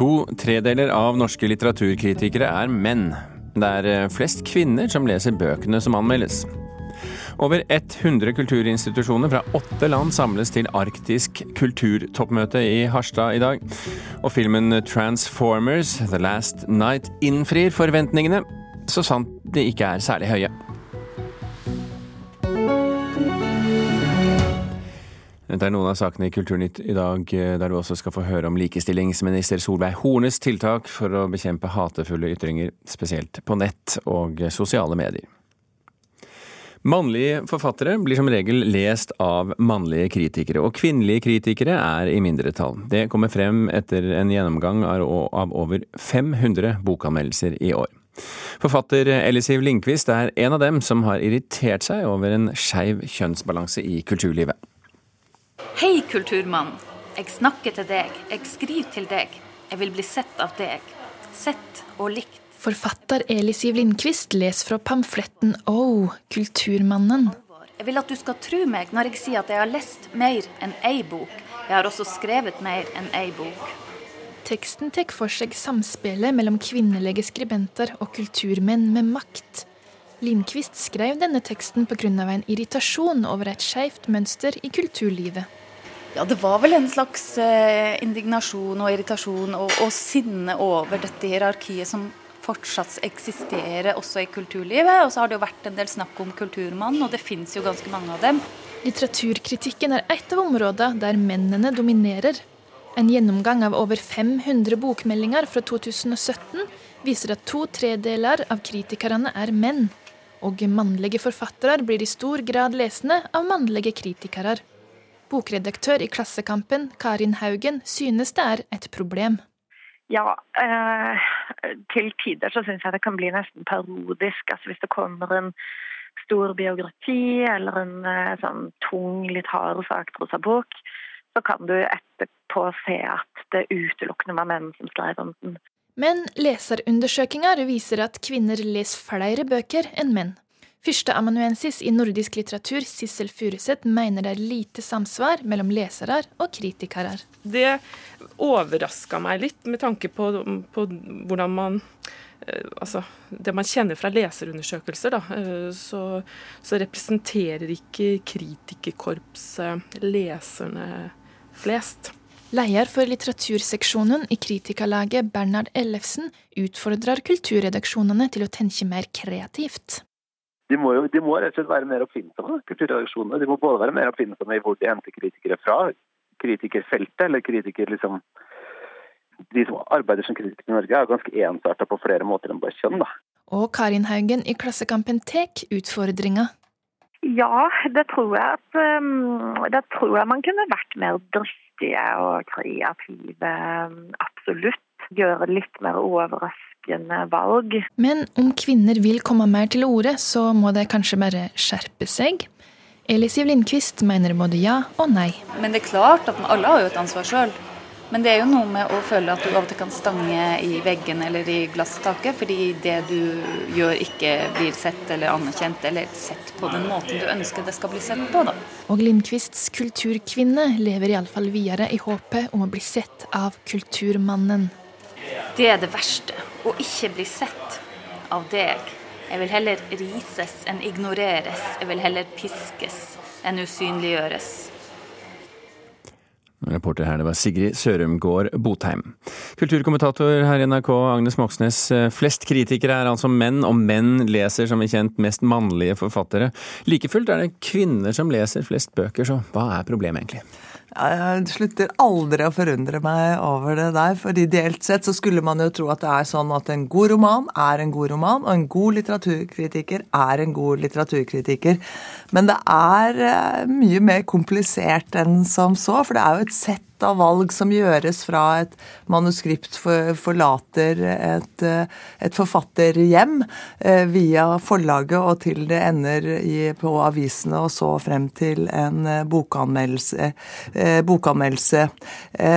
To tredeler av norske litteraturkritikere er menn. Det er eh, flest kvinner som leser bøkene som anmeldes. Over 100 kulturinstitusjoner fra åtte land samles til arktisk kulturtoppmøte i Harstad i dag. Og filmen Transformers The Last Night innfrir forventningene, så sant de ikke er særlig høye. Dette er noen av sakene i Kulturnytt i dag, eh, der du også skal få høre om likestillingsminister Solveig Hornes tiltak for å bekjempe hatefulle ytringer, spesielt på nett og sosiale medier. Mannlige forfattere blir som regel lest av mannlige kritikere, og kvinnelige kritikere er i mindretall. Det kommer frem etter en gjennomgang av over 500 bokanmeldelser i år. Forfatter Ellisiv Lindqvist er en av dem som har irritert seg over en skeiv kjønnsbalanse i kulturlivet. Hei, kulturmann. Jeg snakker til deg. Jeg skriver til deg. Jeg vil bli sett av deg. Sett og likt. Forfatter Eli Siv Lindqvist leser fra pamfletten Oh, kulturmannen. Jeg vil at du skal tro meg når jeg sier at jeg har lest mer enn ei bok. Jeg har også skrevet mer enn ei bok. Teksten tar for seg samspillet mellom kvinnelige skribenter og kulturmenn med makt. Lindqvist skrev denne teksten pga. en irritasjon over et skeivt mønster i kulturlivet. Ja, det var vel en slags eh, indignasjon og irritasjon og, og sinne over dette hierarkiet som fortsatt eksisterer også i kulturlivet. Og så har det jo vært en del snakk om kulturmann, og det fins jo ganske mange av dem. Litteraturkritikken er et av områdene der mennene dominerer. En gjennomgang av over 500 bokmeldinger fra 2017 viser at to tredeler av kritikerne er menn og mannlige forfattere blir i stor grad lesende av mannlige kritikere. Bokredaktør i Klassekampen, Karin Haugen, synes det er et problem. Ja, eh, til tider så syns jeg det kan bli nesten parodisk. Altså Hvis det kommer en stor biografi eller en eh, sånn tung, litt hard sakprosabok, så kan du etterpå se at det utelukkende var menn som skrev om den. Men leserundersøkelser viser at kvinner leser flere bøker enn menn. Førsteamanuensis i nordisk litteratur, Sissel Furuseth, mener det er lite samsvar mellom lesere og kritikere. Det overraska meg litt, med tanke på, på hvordan man eh, Altså, det man kjenner fra leserundersøkelser, da, eh, så, så representerer ikke kritikerkorpset leserne flest. Leder for litteraturseksjonen i Kritikerlaget, Bernhard Ellefsen, utfordrer kulturredaksjonene til å tenke mer kreativt. De må, jo, de må rett og slett være mer oppfinnsomme, kulturredaksjonene. De må både være mer oppfinnsomme i hvor de henter kritikere fra, kritikerfeltet, eller kritiker liksom De som arbeider som kritikere i Norge, er ganske ensarta på flere måter enn bare kjønn, da. Og Karin Haugen i Klassekampen tek utfordringa. Ja, det tror jeg at um, det tror jeg man kunne vært mer dristige og kreative. Um, absolutt. Gjøre litt mer overraskende valg. Men om kvinner vil komme mer til orde, så må de kanskje bare skjerpe seg? Elisiv Lindqvist mener både ja og nei. Men det er klart at alle har jo et ansvar sjøl. Men det er jo noe med å føle at du av og til kan stange i veggen eller i glasstaket, fordi det du gjør ikke blir sett eller anerkjent eller sett på den måten du ønsker det skal bli sett på. da. Og Lindqvists kulturkvinne lever iallfall videre i håpet om å bli sett av kulturmannen. Det er det verste. Å ikke bli sett av deg. Jeg vil heller rises enn ignoreres. Jeg vil heller piskes enn usynliggjøres. Reporter her, det var Sigrid Sørumgård Botheim. Kulturkommentator her i NRK, Agnes Moxnes. Flest kritikere er altså menn, og menn leser som vi kjent mest mannlige forfattere. Like fullt er det kvinner som leser flest bøker, så hva er problemet egentlig? Jeg slutter aldri å forundre meg over det der, for ideelt sett så skulle man jo tro at det er sånn at en god roman er en god roman, og en god litteraturkritiker er en god litteraturkritiker. Men det er eh, mye mer komplisert enn som så, for det er jo et sett av valg som gjøres fra et manuskript forlater et, eh, et forfatterhjem eh, via forlaget og til det ender i, på avisene og så frem til en eh, bokanmeldelse. bokanmeldelse.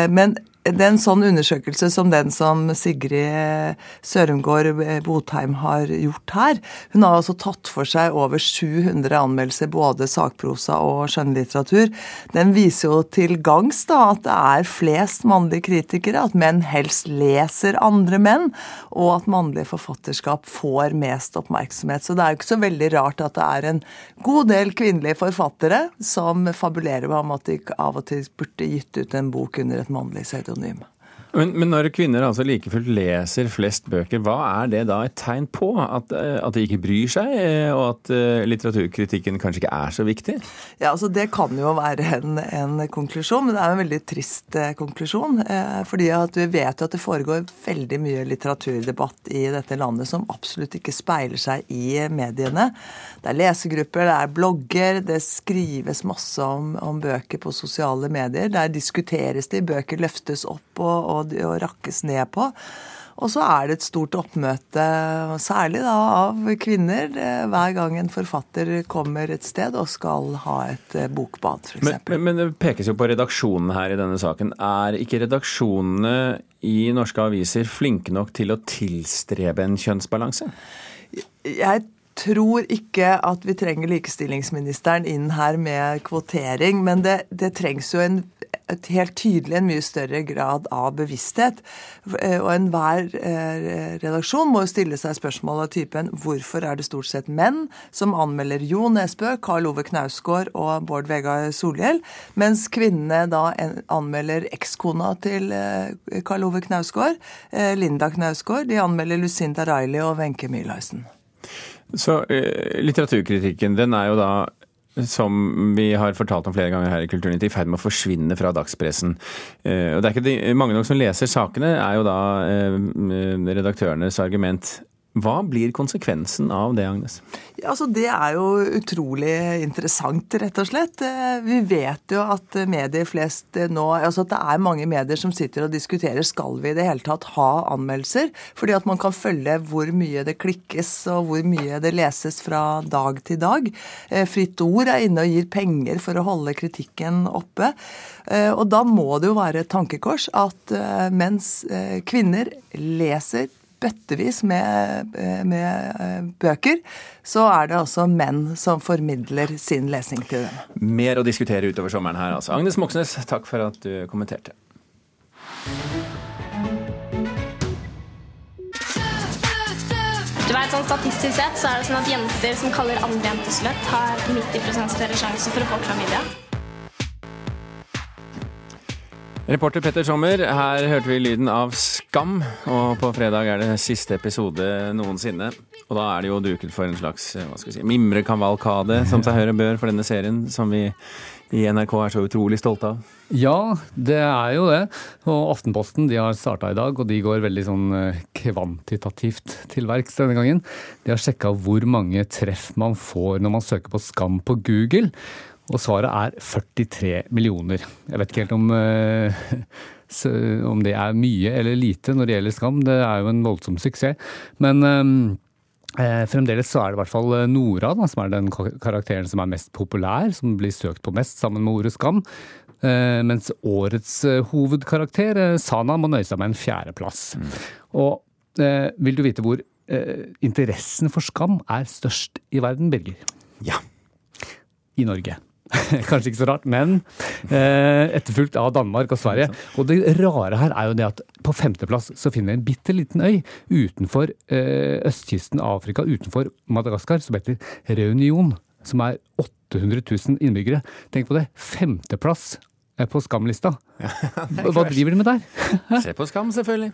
Men det er en sånn undersøkelse som den som Sigrid Sørumgård Botheim har gjort her. Hun har altså tatt for seg over 700 anmeldelser, både sakprosa og skjønnlitteratur. Den viser jo til gangs da at det er flest mannlige kritikere, at menn helst leser andre menn, og at mannlige forfatterskap får mest oppmerksomhet. Så det er jo ikke så veldig rart at det er en god del kvinnelige forfattere som fabulerer om at de av og til burde gitt ut en bok under et mannlig pseudonym. name Men, men, når kvinner altså like fullt leser flest bøker, hva er det da et tegn på? At, eh, at de ikke bryr seg, eh, og at uh, litteraturkritikken kanskje ikke er så viktig? Ja, altså Det kan jo være en, en konklusjon, men det er en veldig trist konklusjon. Fordi at vi vet jo at det foregår veldig mye litteraturdebatt i dette landet som absolutt ikke speiler seg i mediene. Det er lesegrupper, det er blogger, det skrives masse om, om bøker på sosiale medier. Der diskuteres de, bøker løftes opp og, og og, rakkes ned på. Og så er det et stort oppmøte, særlig da av kvinner, hver gang en forfatter kommer et sted og skal ha et eh, bokbad, f.eks. Men, men det pekes jo på redaksjonen her i denne saken. Er ikke redaksjonene i norske aviser flinke nok til å tilstrebe en kjønnsbalanse? Jeg tror ikke at vi trenger likestillingsministeren inn her med kvotering, men det, det trengs jo en et helt tydelig en mye større grad av bevissthet. Eh, og enhver eh, redaksjon må jo stille seg spørsmål av typen hvorfor er det stort sett menn som anmelder Jo Nesbø, Karl Ove Knausgård og Bård Vegar Solhjell, mens kvinnene da anmelder ekskona til eh, Karl Ove Knausgård, Linda Knausgård. De anmelder Lucinda Riley og Wenche Myhlaisen. Så litteraturkritikken, den er jo da som vi har fortalt om flere ganger her i Kulturnytt, i ferd med å forsvinne fra dagspressen. Eh, og det er ikke de, Mange nok som leser sakene, er jo da eh, redaktørenes argument. Hva blir konsekvensen av det, Agnes? Ja, altså Det er jo utrolig interessant, rett og slett. Eh, vi vet jo at medier flest nå altså at det er mange medier som sitter og diskuterer skal vi i det hele tatt ha anmeldelser. Fordi at man kan følge hvor mye det klikkes og hvor mye det leses fra dag til dag. Eh, Fritt Ord er inne og gir penger for å holde kritikken oppe. Eh, og da må det jo være et tankekors at mens kvinner leser bøttevis med, med, eh, bøker, så er det altså menn som formidler sin lesing til dem. Mer å diskutere utover sommeren her, altså. Agnes Moxnes, takk for at du kommenterte. Du vet, sånn Statistisk sett så er det sånn at jenter som kaller andre jenter sløtt, har 90% større sjanse for å få klamydia. Reporter Petter Sommer, her hørte vi lyden av Skam, og på fredag er det siste episode noensinne. Og da er det jo duket for en slags hva skal vi si, mimrekavalkade, som seg hør bør, for denne serien, som vi i NRK er så utrolig stolte av. Ja, det er jo det. Og Aftenposten de har starta i dag, og de går veldig sånn eh, kvantitativt til verks denne gangen. De har sjekka hvor mange treff man får når man søker på Skam på Google. Og svaret er 43 millioner. Jeg vet ikke helt om, eh, om det er mye eller lite når det gjelder Skam. Det er jo en voldsom suksess. Men eh, eh, fremdeles så er det i hvert fall Nora da, som er den karakteren som er mest populær, som blir søkt på mest sammen med ordet Skam. Mens årets hovedkarakter, Sana, må nøye seg med en fjerdeplass. Mm. Og vil du vite hvor interessen for Skam er størst i verden, Birger? Ja. I Norge. Kanskje ikke så rart, men eh, etterfulgt av Danmark og Sverige. Og det rare her er jo det at på femteplass så finner vi en bitte liten øy utenfor eh, østkysten av Afrika, utenfor Madagaskar, som heter Reunion. Som er 800 000 innbyggere. Tenk på det. Femteplass på Skam-lista. Ja, Hva driver de med der? Se på Skam, selvfølgelig.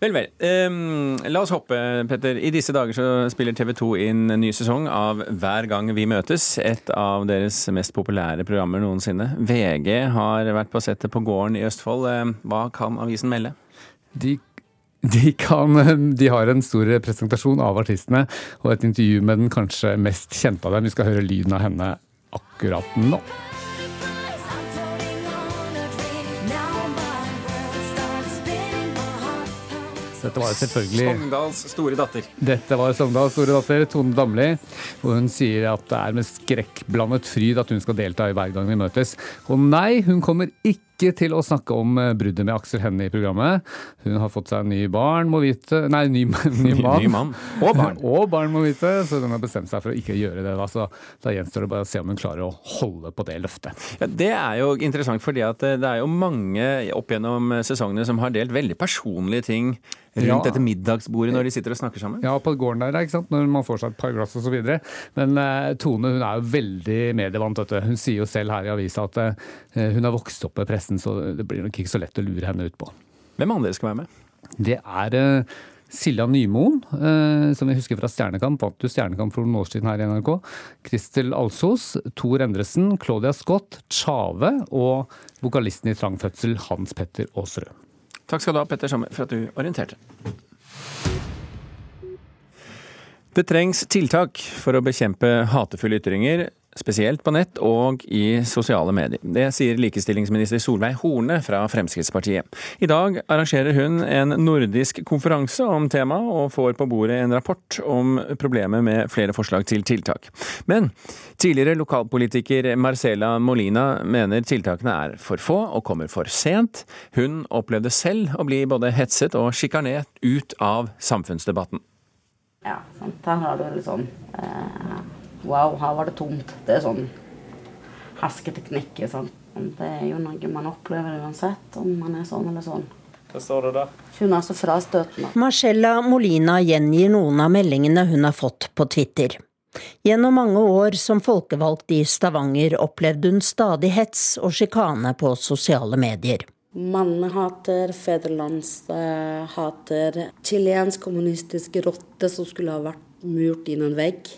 Vel, vel. Um, la oss hoppe, Petter. I disse dager så spiller TV 2 inn en ny sesong av Hver gang vi møtes. Et av deres mest populære programmer noensinne. VG har vært på settet på gården i Østfold. Hva kan avisen melde? De de, kan, de, har en stor presentasjon av artistene og et intervju med den kanskje mest kjente av dem. Vi skal høre lyden av henne akkurat nå. Dette var selvfølgelig Sogndals store datter. Dette var Sogndals store datter, Tone Damli. Og hun sier at det er med skrekkblandet fryd at hun skal delta i Hver gang vi møtes. Og nei, hun kommer ikke ikke til å snakke om eh, bruddet med Aksel Hennie i programmet. Hun har fått seg en ny barn, må vite Nei, ny, ny mann. Ny mann. Og barn. og barn, må vite. Så hun har bestemt seg for å ikke gjøre det. Da, så da gjenstår det bare å se om hun klarer å holde på det løftet. Ja, det er jo interessant, fordi at det er jo mange opp gjennom sesongene som har delt veldig personlige ting rundt ja. dette middagsbordet når de sitter og snakker sammen? Ja, på gården der, ikke sant? når man får seg et par glass osv. Men uh, Tone hun er jo veldig medievant. Du. Hun sier jo selv her i avisa at uh, hun har vokst opp med pressen, så det blir nok ikke så lett å lure henne ut på. Hvem andre skal være med? Det er uh, Silja Nymoen, uh, som vi husker fra Stjernekamp, vant jo Stjernekamp for noen år siden her i NRK. Kristel Alsos, Tor Endresen, Claudia Scott, Tjave og vokalisten i Trang fødsel, Hans Petter Aasrud. Takk skal du ha, Petter Sommer, for at du orienterte. Det trengs tiltak for å bekjempe hatefulle ytringer, spesielt på nett og i sosiale medier. Det sier likestillingsminister Solveig Horne fra Fremskrittspartiet. I dag arrangerer hun en nordisk konferanse om temaet, og får på bordet en rapport om problemet med flere forslag til tiltak. Men tidligere lokalpolitiker Marcela Molina mener tiltakene er for få og kommer for sent. Hun opplevde selv å bli både hetset og sjikanert ut av samfunnsdebatten. Ja, sant. her har du litt sånn eh Wow, her var det tomt. Det er sånn hersketeknikk. Sånn. Det er jo noe man opplever uansett, om man er sånn eller sånn. Hva står det da? Hun er så frastøtende. Marcella Molina gjengir noen av meldingene hun har fått på Twitter. Gjennom mange år som folkevalgt i Stavanger opplevde hun stadig hets og sjikane på sosiale medier. Mannehater, fedrelandshater, chilensk kommunistisk rotte som skulle ha vært murt inn en vegg,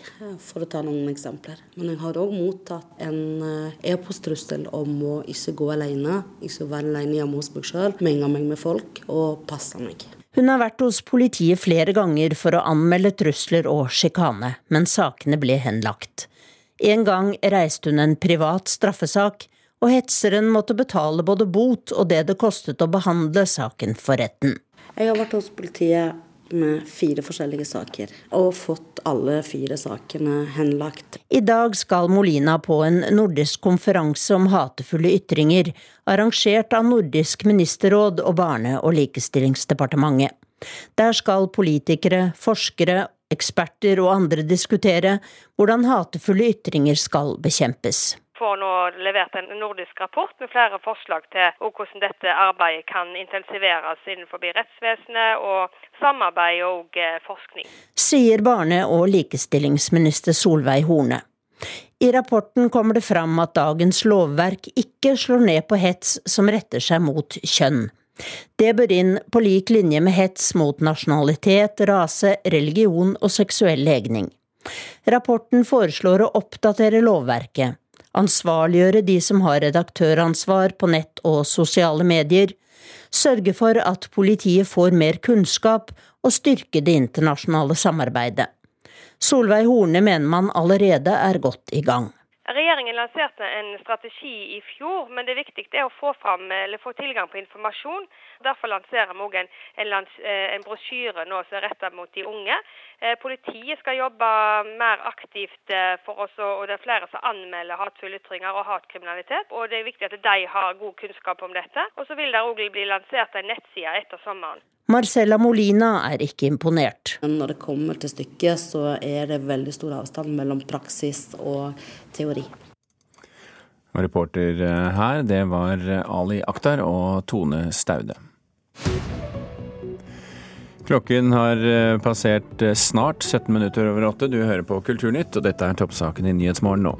for å ta noen eksempler. Men jeg har òg mottatt en eh, e-posttrussel om å ikke gå alene, ikke være alene hjemme hos meg sjøl, menge meg med folk og passe meg. Hun har vært hos politiet flere ganger for å anmelde trusler og sjikane, men sakene ble henlagt. En gang reiste hun en privat straffesak, og hetseren måtte betale både bot og det det kostet å behandle saken for retten. Jeg har vært hos politiet med fire forskjellige saker, og fått alle fire sakene henlagt. I dag skal Molina på en nordisk konferanse om hatefulle ytringer, arrangert av Nordisk ministerråd og Barne- og likestillingsdepartementet. Der skal politikere, forskere, eksperter og andre diskutere hvordan hatefulle ytringer skal bekjempes får nå levert en nordisk rapport med flere forslag til hvordan dette arbeidet kan intensiveres innenfor rettsvesenet og samarbeid og eh, forskning. Sier barne- og likestillingsminister Solveig Horne. I rapporten kommer det fram at dagens lovverk ikke slår ned på hets som retter seg mot kjønn. Det bør inn på lik linje med hets mot nasjonalitet, rase, religion og seksuell legning. Rapporten foreslår å oppdatere lovverket, ansvarliggjøre de som har redaktøransvar på nett og sosiale medier, sørge for at politiet får mer kunnskap og styrke det internasjonale samarbeidet. Solveig Horne mener man allerede er godt i gang. Regjeringen lanserte en strategi i fjor, men det er viktig å få, fram, få tilgang på informasjon. Derfor lanserer vi òg en, en, eh, en, brosjyre nå som er rettet mot de unge. Eh, politiet skal jobbe mer aktivt eh, for oss, og det er flere som anmelder hatefulle ytringer og hatkriminalitet. og Det er viktig at de har god kunnskap om dette. Og Så vil det òg bli lansert en nettside etter sommeren. Marcella Molina er ikke imponert. Når det kommer til stykket, så er det veldig stor avstand mellom praksis og teori. Reporter eh, her, det var Ali Akhtar og Tone Staude. Klokken har eh, passert eh, snart 17 minutter over åtte. Du hører på Kulturnytt, og dette er toppsaken i Nyhetsmorgen nå.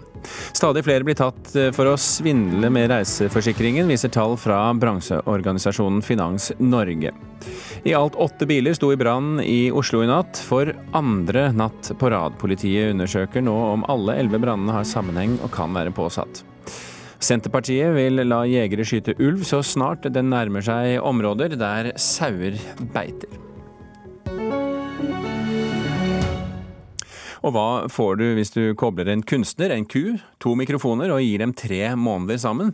Stadig flere blir tatt eh, for å svindle med reiseforsikringen, viser tall fra bransjeorganisasjonen Finans Norge. I alt åtte biler sto i brann i Oslo i natt, for andre natt på rad. Politiet undersøker nå om alle elleve brannene har sammenheng og kan være påsatt. Senterpartiet vil la jegere skyte ulv så snart den nærmer seg områder der sauer beiter. Og hva får du hvis du kobler en kunstner, en ku, to mikrofoner og gir dem tre måneder sammen?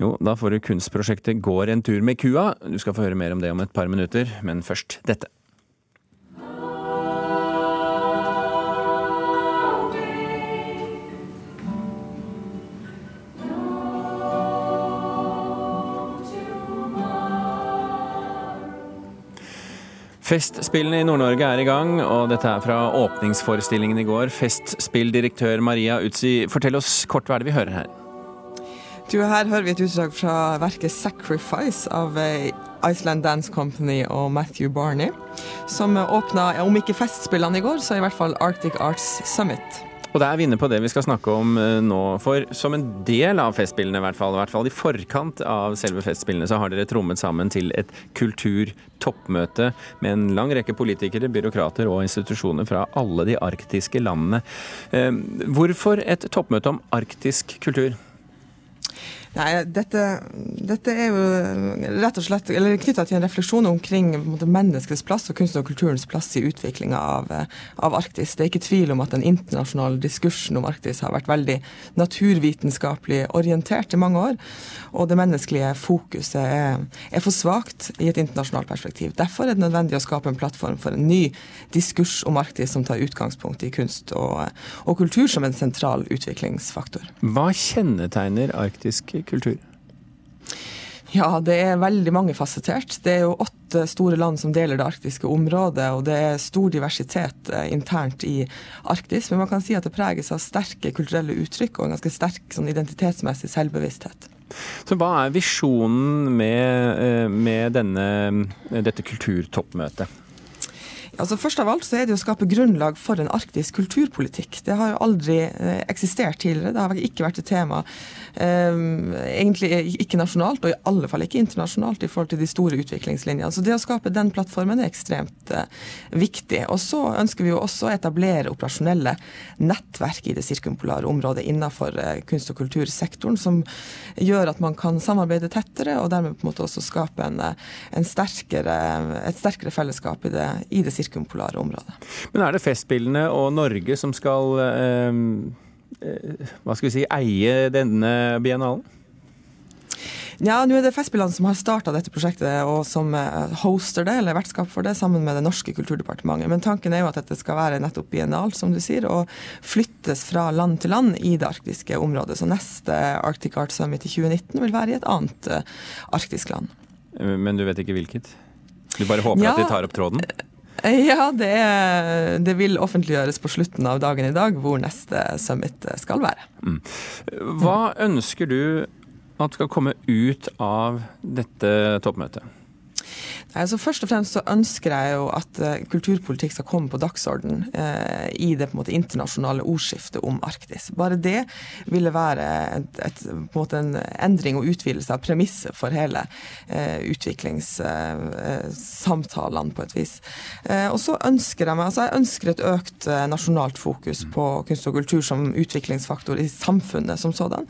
Jo, da får du kunstprosjektet Går en tur med kua. Du skal få høre mer om det om et par minutter, men først dette. Festspillene i Nord-Norge er i gang, og dette er fra åpningsforestillingen i går. Festspilldirektør Maria Utsi, fortell oss kort hva er det vi hører her? Du, her hører vi et utdrag fra verket 'Sacrifice' av eh, Iceland Dance Company og Matthew Barney, som åpna, om ikke Festspillene i går, så i hvert fall Arctic Arts Summit. Og det er vi inne på det vi skal snakke om eh, nå. For som en del av Festspillene, i hvert fall, i hvert fall i forkant av selve Festspillene, så har dere trommet sammen til et kulturtoppmøte med en lang rekke politikere, byråkrater og institusjoner fra alle de arktiske landene. Eh, hvorfor et toppmøte om arktisk kultur? Nei, dette, dette, er jo rett og slett knytta til en refleksjon omkring måte, menneskets plass og kunsten og kulturens plass i utviklinga av, av, Arktis. Det er ikke tvil om at den internasjonale diskursen om Arktis har vært veldig naturvitenskapelig orientert i mange år. Og det menneskelige fokuset er, er for svakt i et internasjonalt perspektiv. Derfor er det nødvendig å skape en plattform for en ny diskurs om Arktis som tar utgangspunkt i kunst og, og kultur som en sentral utviklingsfaktor. Hva kjennetegner arktisk kultur? Ja, det er veldig mangefasettert. Det er jo åtte store land som deler det arktiske området, og det er stor diversitet eh, internt i Arktis. Men man kan si at det preges av sterke kulturelle uttrykk og en ganske sterk sånn, identitetsmessig selvbevissthet. Så hva er visjonen med, eh, med denne, dette kulturtoppmøtet? Altså Først av alt så er det å skape grunnlag for en arktisk kulturpolitikk. Det har aldri eh, eksistert tidligere. Det har ikke vært et tema. Um, egentlig ikke nasjonalt, og i alle fall ikke internasjonalt i forhold til de store utviklingslinjene. Så det å skape den plattformen er ekstremt uh, viktig. Og så ønsker vi jo også å etablere operasjonelle nettverk i det sirkumpolare området innenfor uh, kunst- og kultursektoren, som gjør at man kan samarbeide tettere, og dermed på en måte også skape en, en sterkere, et sterkere fellesskap i det, i det sirkumpolare området. Men er det Festspillene og Norge som skal eh, hva skal vi si, eie denne biennalen? Ja, nå er det Festspillene som har starta dette prosjektet, og som eh, hoster det, eller vertskap for det, sammen med det norske kulturdepartementet. Men tanken er jo at dette skal være nettopp biennal, som du sier, og flyttes fra land til land i det arktiske området. Så neste Arctic Art Summit i 2019 vil være i et annet uh, arktisk land. Men du vet ikke hvilket? Du bare håper ja, at de tar opp tråden? Ja, det, det, vil offentliggjøres på slutten av dagen i dag, hvor neste summit skal være. Mm. Hva ønsker du at skal komme ut av dette toppmøtet? Altså først og fremst så ønsker jeg jo at uh, kulturpolitikk skal komme på dagsorden eh, i det på en måte internasjonale ordskiftet om Arktis. Bare det ville være et, et, på en måte en endring og utvidelse av premisset for hele eh, utviklingssamtalene, på et vis. og så ønsker jeg meg altså jeg ønsker et økt nasjonalt fokus på kunst og kultur som utviklingsfaktor i samfunnet som sådan,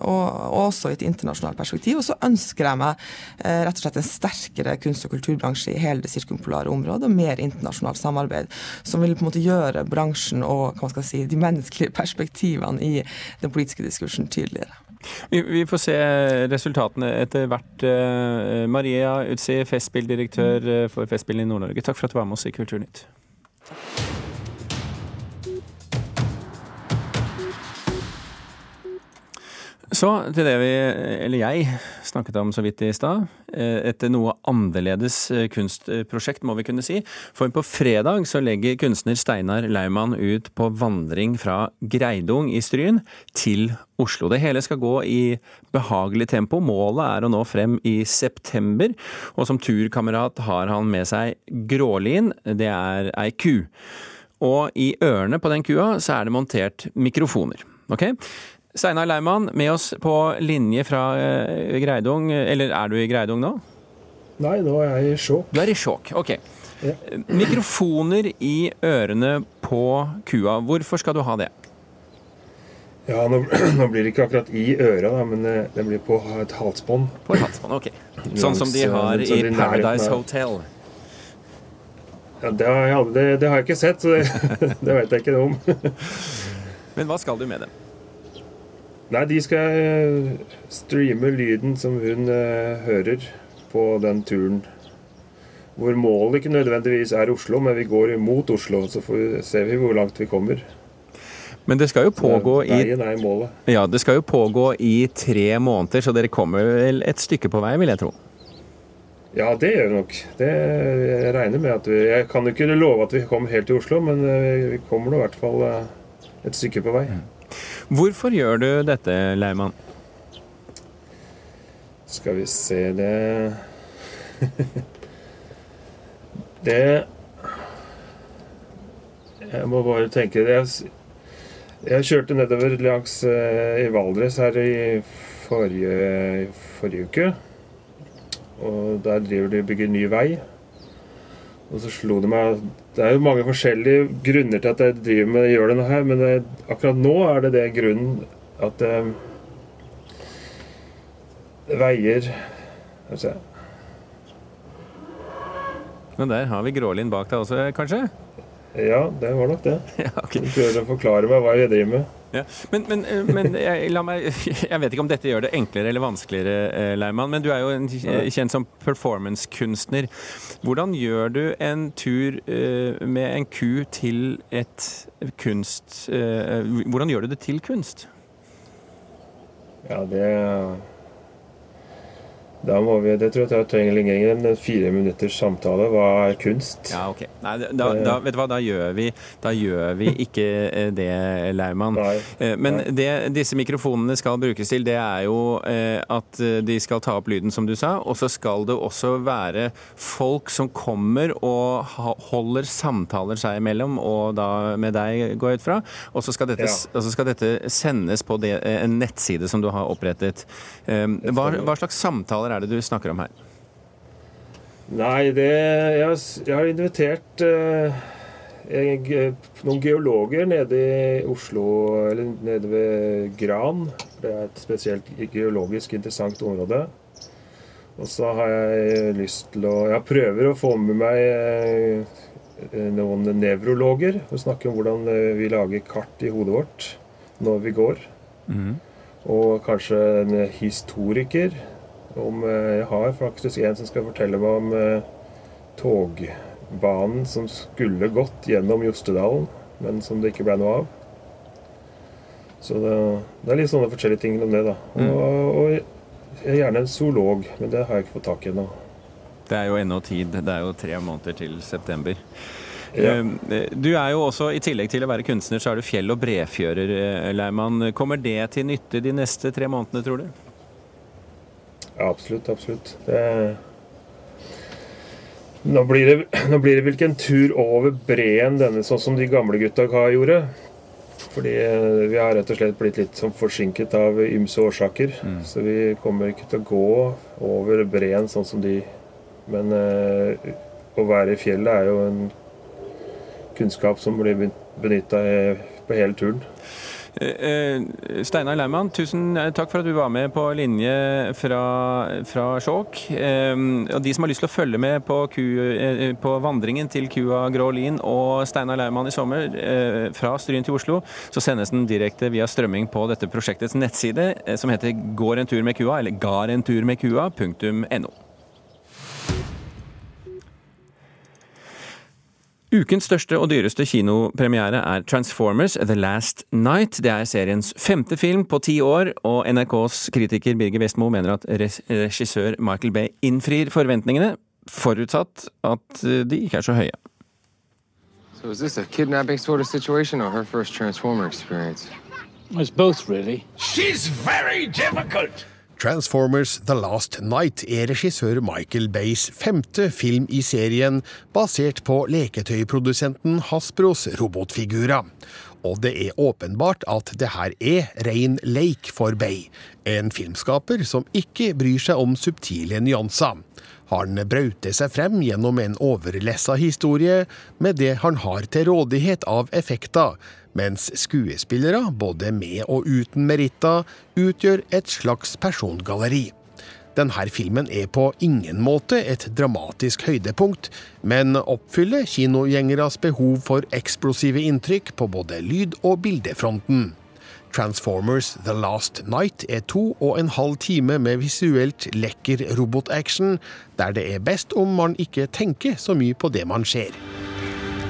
og, og, også i et internasjonalt perspektiv. Og så ønsker jeg meg rett og slett en sterkere kunst- og kulturbransje i hele det sirkumpolare området, og mer internasjonalt samarbeid, som vil på en måte gjøre bransjen og hva skal si, de menneskelige perspektivene i den politiske diskursen tydeligere. Vi, får se resultatene etter hvert. Eh, Maria Utsi, Festspilldirektør eh, for Festspillene i Nord-Norge, takk for at du var med oss i Kulturnytt. Så til det vi, eller jeg, snakket om så vidt i stad. Eh, et noe annerledes eh, kunstprosjekt, må vi kunne si. For på fredag så legger kunstner Steinar Laumann ut på vandring fra Greidung i Stryn til Oslo. Det hele skal gå i behagelig tempo. Målet er å nå frem i september. Og som turkamerat har han med seg Grålin. Det er ei ku. Og i ørene på den kua så er det montert mikrofoner. Ok? Steinar Leimann, med oss på linje fra eh, Greidung. Eller er du i Greidung nå? Nei, nå er jeg i sjokk Du er i sjåk, ok. Ja. Mikrofoner i ørene på kua, hvorfor skal du ha det? Ja, nå, nå blir det ikke akkurat i øra, da, men eh, det blir på et halsbånd. På et halsbånd, ok. Sånn som de har i Paradise Hotel. Ja, det har, jeg, det, det har jeg ikke sett, så det, det vet jeg ikke noe om. Men hva skal du med dem? Nei, de skal eh, streame lyden som hun uh, hører på den turen. Hvor målet ikke nødvendigvis er Oslo, men vi går mot Oslo. Så vi, ser vi hvor langt vi kommer. Men det skal jo pågå i målet. Ja, det skal jo pågå i tre måneder, så dere kommer vel et stykke på vei, vil jeg tro? Ja, det gjør vi nok. Det, jeg regner med at vi Jeg kan jo ikke love at vi kommer helt til Oslo, men eh, vi kommer nå i hvert fall eh, et stykke på vei. Hvorfor gjør du dette, Leimann? Skal vi se det Det Jeg må bare tenke det. Jeg kjørte nedover langs eh, i Valdres her i forrige, forrige uke. Og der driver de og bygger ny vei. Og så slo det meg Det er jo mange forskjellige grunner til at jeg driver med gjør denne her, men det, akkurat nå er det det grunnen at eh, veier Skal vi se Men der har vi Grålin bak deg også, kanskje? Ja, det var nok det. Ja, okay. Du prøver å forklare meg hva jeg driver med. Ja. Men, men, eh, men jeg, meg, jeg vet ikke om dette gjør det enklere eller vanskeligere, Leiman, Leimann, men du er jo en, kjent som performancekunstner. Hvordan gjør du en tur med en ku til et kunst Hvordan gjør du det til kunst? Ja, det da må vi, Det tror jeg jeg trenger lenger enn en fire minutters samtale. Hva er kunst? Ja, ok. Nei, da, da, vet du hva, da gjør vi, da gjør vi ikke eh, det, Laumann. Eh, men det disse mikrofonene skal brukes til, det er jo eh, at de skal ta opp lyden, som du sa. Og så skal det også være folk som kommer og holder samtaler seg imellom, og da med deg, går jeg ut fra. Og så skal dette, ja. skal dette sendes på det, en nettside som du har opprettet. Hva, hva slags samtaler er det du snakker om her? Nei, det Jeg, jeg har invitert eh, jeg, noen geologer nede i Oslo, eller nede ved Gran. Det er et spesielt geologisk interessant område. Og så har jeg lyst til å Jeg prøver å få med meg uh, noen nevrologer og snakke om hvordan eh, vi lager kart i hodet vårt når vi går. Mm. Og kanskje en historiker om, eh, jeg har faktisk en som skal fortelle meg om eh, togbanen som skulle gått gjennom Jostedalen, men som det ikke ble noe av. Så det, det er litt sånne forskjellige ting om det, da. Mm. Og, og er gjerne en zoolog, men det har jeg ikke fått tak i ennå. Det er jo ennå tid. Det er jo tre måneder til september. Ja. Eh, du er jo også, I tillegg til å være kunstner, så er du fjell- og brefjører, Leimann. Kommer det til nytte de neste tre månedene, tror du? Ja, absolutt. Absolutt. Det... Nå, blir det, nå blir det vel ikke en tur over breen denne, sånn som de gamle gutta gjorde. Fordi eh, vi har rett og slett blitt litt sånn forsinket av ymse årsaker. Mm. Så vi kommer ikke til å gå over breen sånn som de. Men eh, å være i fjellet er jo en kunnskap som blir benytta på hele turen. Eh, eh, Steinar Leimann, tusen eh, takk for at du var med på linje fra, fra Skjåk. Og de som har lyst til å følge med på, ku, på vandringen til kua Grå Lin og Steinar Leimann i sommer, fra Stryn til Oslo, så sendes den direkte via strømming på dette prosjektets nettside, som heter Går en tur med kua, eller garenturmedkua.no. Ukens største og dyreste kinopremiere er Transformers The Last Night. Det er seriens femte film på ti år, og NRKs kritiker Birger Vestmo mener at regissør Michael Bay innfrir forventningene, forutsatt at de ikke er så høye. So is this a kidnapping sort of situation or her first Transformer experience? It's both, really. She's very difficult. Transformers The Last Night er regissør Michael Bays femte film i serien, basert på leketøyprodusenten Hasbros robotfigurer. Og det er åpenbart at det her er rein leik for Bay, en filmskaper som ikke bryr seg om subtile nyanser. Han brauter seg frem gjennom en overlessa historie med det han har til rådighet av effekter, mens skuespillere, både med og uten meritter, utgjør et slags persongalleri. Denne filmen er på ingen måte et dramatisk høydepunkt, men oppfyller kinogjengeres behov for eksplosive inntrykk på både lyd- og bildefronten. Transformers The Last Night er to og en halv time med visuelt lekker robotaction, der det er best om man ikke tenker så mye på det man ser.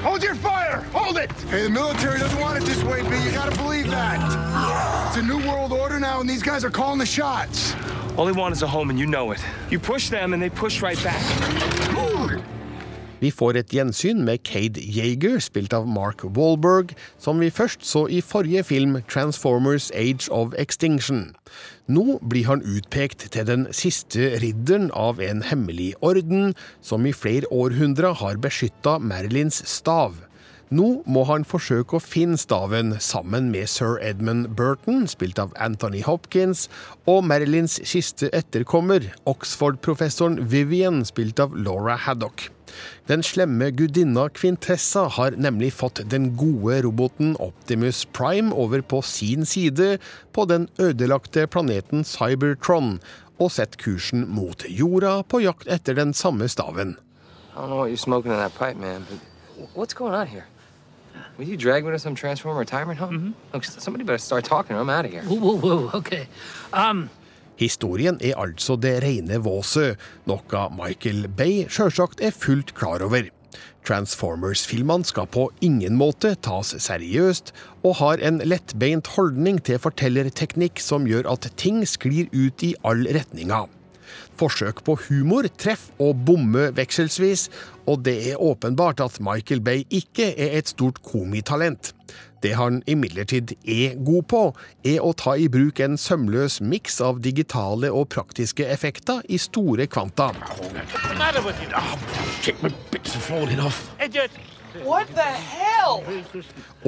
Hold your fire! Hold it! Hey, the military doesn't want it this way, B. You gotta believe that. It's a new world order now, and these guys are calling the shots. All they want is a home, and you know it. You push them, and they push right back. Vi får et gjensyn med Cade Yeager, spilt av Mark Wahlberg, som vi først så i forrige film Transformers Age of Extinction. Nå blir han utpekt til den siste ridderen av en hemmelig orden som i flere århundrer har beskytta Marilyns stav. Nå må han forsøke å finne staven sammen med sir Edmund Burton, spilt av Anthony Hopkins, og Marilyns siste etterkommer, Oxford-professoren Vivian, spilt av Laura Haddock. Den slemme gudinna Quintessa har nemlig fått den gode roboten Optimus Prime over på sin side på den ødelagte planeten Cybertron, og sett kursen mot jorda på jakt etter den samme staven. I don't know what you're smoking in that pipe, man, but what's going on here? Will you drag me to some Transformer retirement home? Look, somebody better start talking or I'm out of here. Whoa, whoa, whoa. Okay. Um, Historien er altså det rene våset, noe Michael Bay sjølsagt er fullt klar over. Transformers-filmene skal på ingen måte tas seriøst, og har en lettbeint holdning til fortellerteknikk som gjør at ting sklir ut i alle retninger. Forsøk på humor treff og bomme vekselsvis, og det er åpenbart at Michael Bay ikke er et stort komitalent. Det han imidlertid er god på, er å ta i bruk en sømløs miks av digitale og praktiske effekter i store kvanta. What's the matter with you?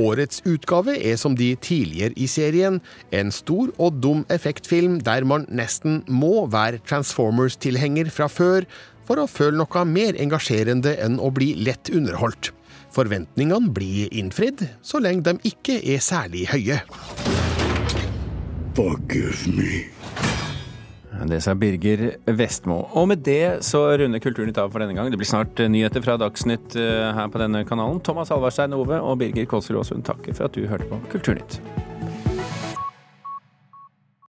Årets utgave er som de tidligere i serien, en stor og dum effektfilm der man nesten må være Transformers-tilhenger fra før for å føle noe mer engasjerende enn å bli lett underholdt. Forventningene blir innfridd, så lenge de ikke er særlig høye. Forgive me. Det sa Birger Vestmo. Og med det så runder Kulturnytt av for denne gang. Det blir snart nyheter fra Dagsnytt eh, her på denne kanalen. Thomas Alvarstein Ove og Birger Kåsrud Aasund takker for at du hørte på Kulturnytt.